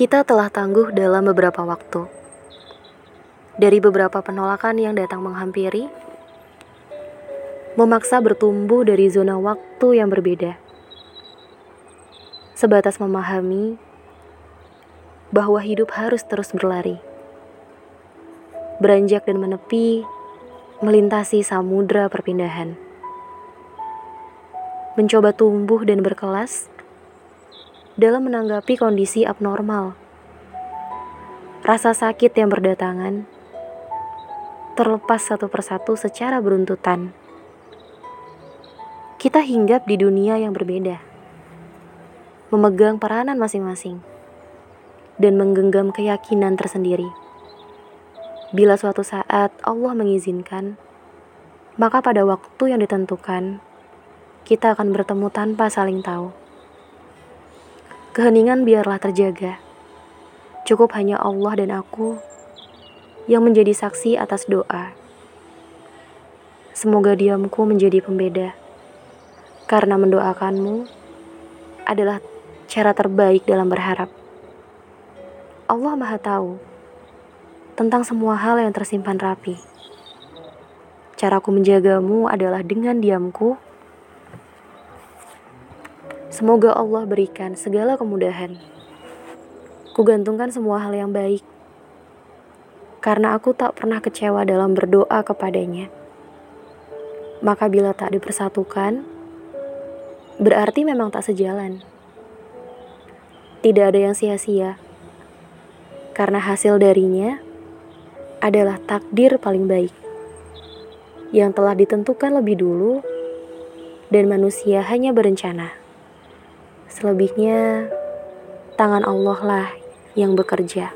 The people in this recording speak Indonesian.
Kita telah tangguh dalam beberapa waktu. Dari beberapa penolakan yang datang menghampiri, memaksa bertumbuh dari zona waktu yang berbeda. Sebatas memahami bahwa hidup harus terus berlari. Beranjak dan menepi, melintasi samudra perpindahan. Mencoba tumbuh dan berkelas, dalam menanggapi kondisi abnormal. Rasa sakit yang berdatangan terlepas satu persatu secara beruntutan. Kita hinggap di dunia yang berbeda, memegang peranan masing-masing, dan menggenggam keyakinan tersendiri. Bila suatu saat Allah mengizinkan, maka pada waktu yang ditentukan, kita akan bertemu tanpa saling tahu. Keheningan biarlah terjaga. Cukup hanya Allah dan aku yang menjadi saksi atas doa. Semoga diamku menjadi pembeda. Karena mendoakanmu adalah cara terbaik dalam berharap. Allah Maha Tahu tentang semua hal yang tersimpan rapi. Caraku menjagamu adalah dengan diamku Semoga Allah berikan segala kemudahan. Kugantungkan semua hal yang baik. Karena aku tak pernah kecewa dalam berdoa kepadanya. Maka bila tak dipersatukan, berarti memang tak sejalan. Tidak ada yang sia-sia. Karena hasil darinya adalah takdir paling baik yang telah ditentukan lebih dulu dan manusia hanya berencana. Selebihnya, tangan Allah lah yang bekerja.